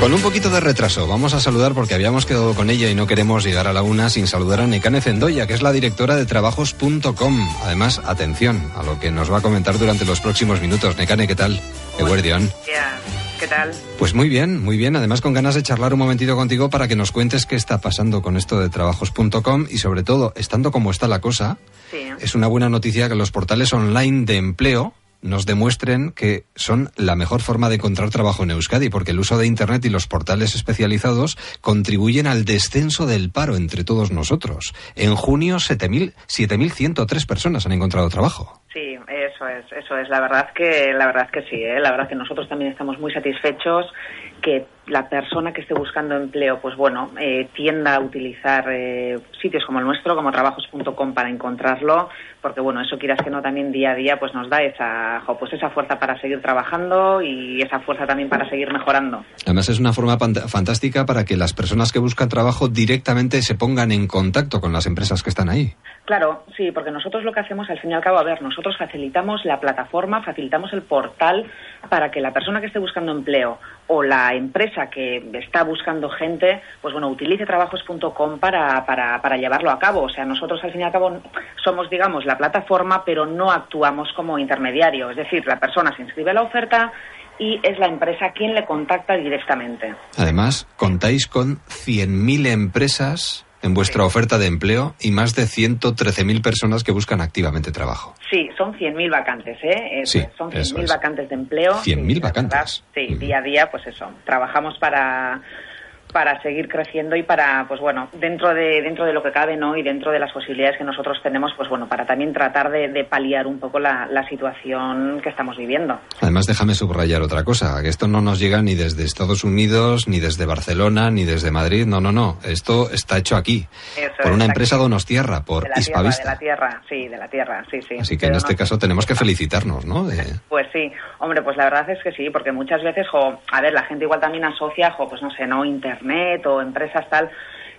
Con un poquito de retraso, vamos a saludar porque habíamos quedado con ella y no queremos llegar a la una sin saludar a Nekane Zendoya, que es la directora de trabajos.com. Además, atención a lo que nos va a comentar durante los próximos minutos. Nekane, ¿qué tal? Eguardión. ¿Qué tal? Pues muy bien, muy bien. Además, con ganas de charlar un momentito contigo para que nos cuentes qué está pasando con esto de trabajos.com y sobre todo, estando como está la cosa, es una buena noticia que los portales online de empleo nos demuestren que son la mejor forma de encontrar trabajo en Euskadi, porque el uso de Internet y los portales especializados contribuyen al descenso del paro entre todos nosotros. En junio, 7.103 personas han encontrado trabajo. Sí, eso es, eso es. La verdad que, la verdad que sí, ¿eh? la verdad que nosotros también estamos muy satisfechos que la persona que esté buscando empleo, pues bueno, eh, tienda a utilizar eh, sitios como el nuestro, como trabajos.com para encontrarlo, porque bueno, eso quieras que no también día a día pues nos da esa, pues esa fuerza para seguir trabajando y esa fuerza también para seguir mejorando. Además es una forma fantástica para que las personas que buscan trabajo directamente se pongan en contacto con las empresas que están ahí. Claro, sí, porque nosotros lo que hacemos al fin y al cabo, a ver, nosotros facilitamos la plataforma, facilitamos el portal para que la persona que esté buscando empleo o la empresa que está buscando gente, pues bueno, utilice trabajos.com para, para, para llevarlo a cabo. O sea, nosotros al fin y al cabo somos, digamos, la plataforma, pero no actuamos como intermediario. Es decir, la persona se inscribe a la oferta y es la empresa quien le contacta directamente. Además, contáis con 100.000 empresas en vuestra oferta de empleo y más de 113.000 personas que buscan activamente trabajo. Sí, son 100.000 vacantes, ¿eh? sí, son 100.000 vacantes de empleo. 100.000 vacantes. sí, día a día, pues eso. Trabajamos para para seguir creciendo y para, pues bueno, dentro de, dentro de lo que cabe, ¿no? Y dentro de las posibilidades que nosotros tenemos, pues bueno, para también tratar de, paliar un poco la, situación que estamos viviendo. Además, déjame subrayar otra cosa, que esto no nos llega ni desde Estados Unidos, ni desde Barcelona, ni desde Madrid, no, no, no, esto está hecho aquí, por una empresa donostiarra, por de Hispavista. de la tierra, sí, de la tierra, sí, sí. Así que en este caso tenemos que felicitarnos, ¿no? Pues sí, hombre, pues la verdad es que sí, porque muchas veces, jo, a ver, la gente igual también asocia, jo, pues no sé, ¿no? Internet o empresas tal,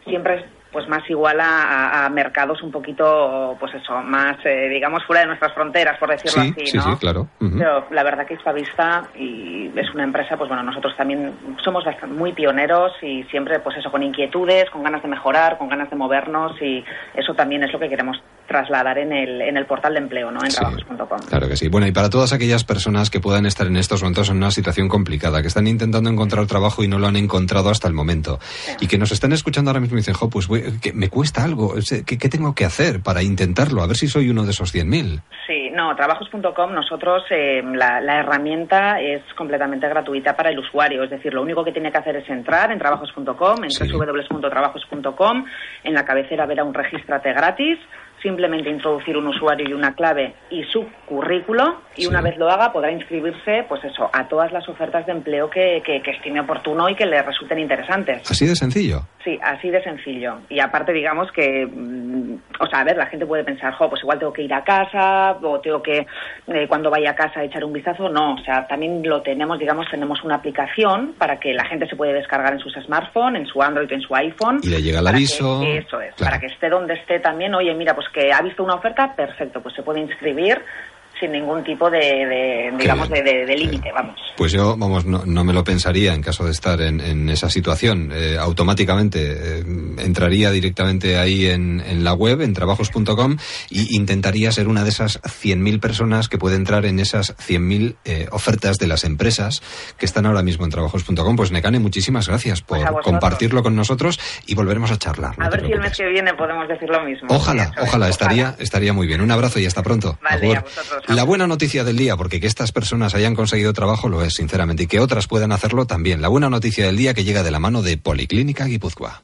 siempre es pues más igual a, mercados un poquito, pues eso, más, eh, digamos, fuera de nuestras fronteras, por decirlo así, ¿no? Sí, sí, claro. Pero la verdad que Hispavista y es una empresa, pues bueno, nosotros también somos bastante, muy pioneros y siempre, pues eso, con inquietudes, con ganas de mejorar, con ganas de movernos y eso también es lo que queremos trasladar en el, en el portal de empleo, ¿no? En trabajos.com. Claro que sí. Bueno, y para todas aquellas personas que puedan estar en estos momentos en una situación complicada, que están intentando encontrar trabajo y no lo han encontrado hasta el momento, y que nos están escuchando ahora mismo y dicen, jo, pues que me cuesta algo, ¿Qué, ¿qué, tengo que hacer para intentarlo? A ver si soy uno de esos 100.000. Sí, no, trabajos.com, nosotros eh, la, herramienta es completamente gratuita para el usuario, es decir, lo único que tiene que hacer es entrar en trabajos.com, en sí. www.trabajos.com, en la cabecera verá un regístrate gratis, simplemente introducir un usuario y una clave y su currículo y una vez lo haga podrá inscribirse pues eso a todas las ofertas de empleo que, que, estime oportuno y que le resulten interesantes. Así de sencillo. Sí, así de sencillo. Y aparte digamos que, mm, o sea, a ver, la gente puede pensar, jo, pues igual tengo que ir a casa o tengo que eh, cuando vaya a casa echar un vistazo. No, o sea, también lo tenemos, digamos, tenemos una aplicación para que la gente se puede descargar en sus smartphones, en su Android, en su iPhone. Y le llega el aviso. eso es, para que esté donde esté también, oye, mira, pues que ha visto una oferta, perfecto, pues se puede inscribir sin ningún tipo de, digamos, de, límite, vamos. Pues yo, vamos, no, me lo pensaría en caso de estar en, esa situación. Eh, automáticamente eh, entraría directamente ahí en, la web, en trabajos.com, y intentaría ser una de esas 100.000 personas que puede entrar en esas 100.000 eh, ofertas de las empresas que están ahora mismo en trabajos.com. Pues Necane, muchísimas gracias por pues compartirlo con nosotros y volveremos a charlar. a ver si el mes que viene podemos decir lo mismo. Ojalá, ojalá, estaría, estaría muy bien. Un abrazo y hasta pronto. Vale, a vosotros. La buena noticia del día, porque que estas personas hayan conseguido trabajo lo es, sinceramente, y que otras puedan hacerlo también. La buena noticia del día que llega de la mano de Policlínica Guipúzcoa.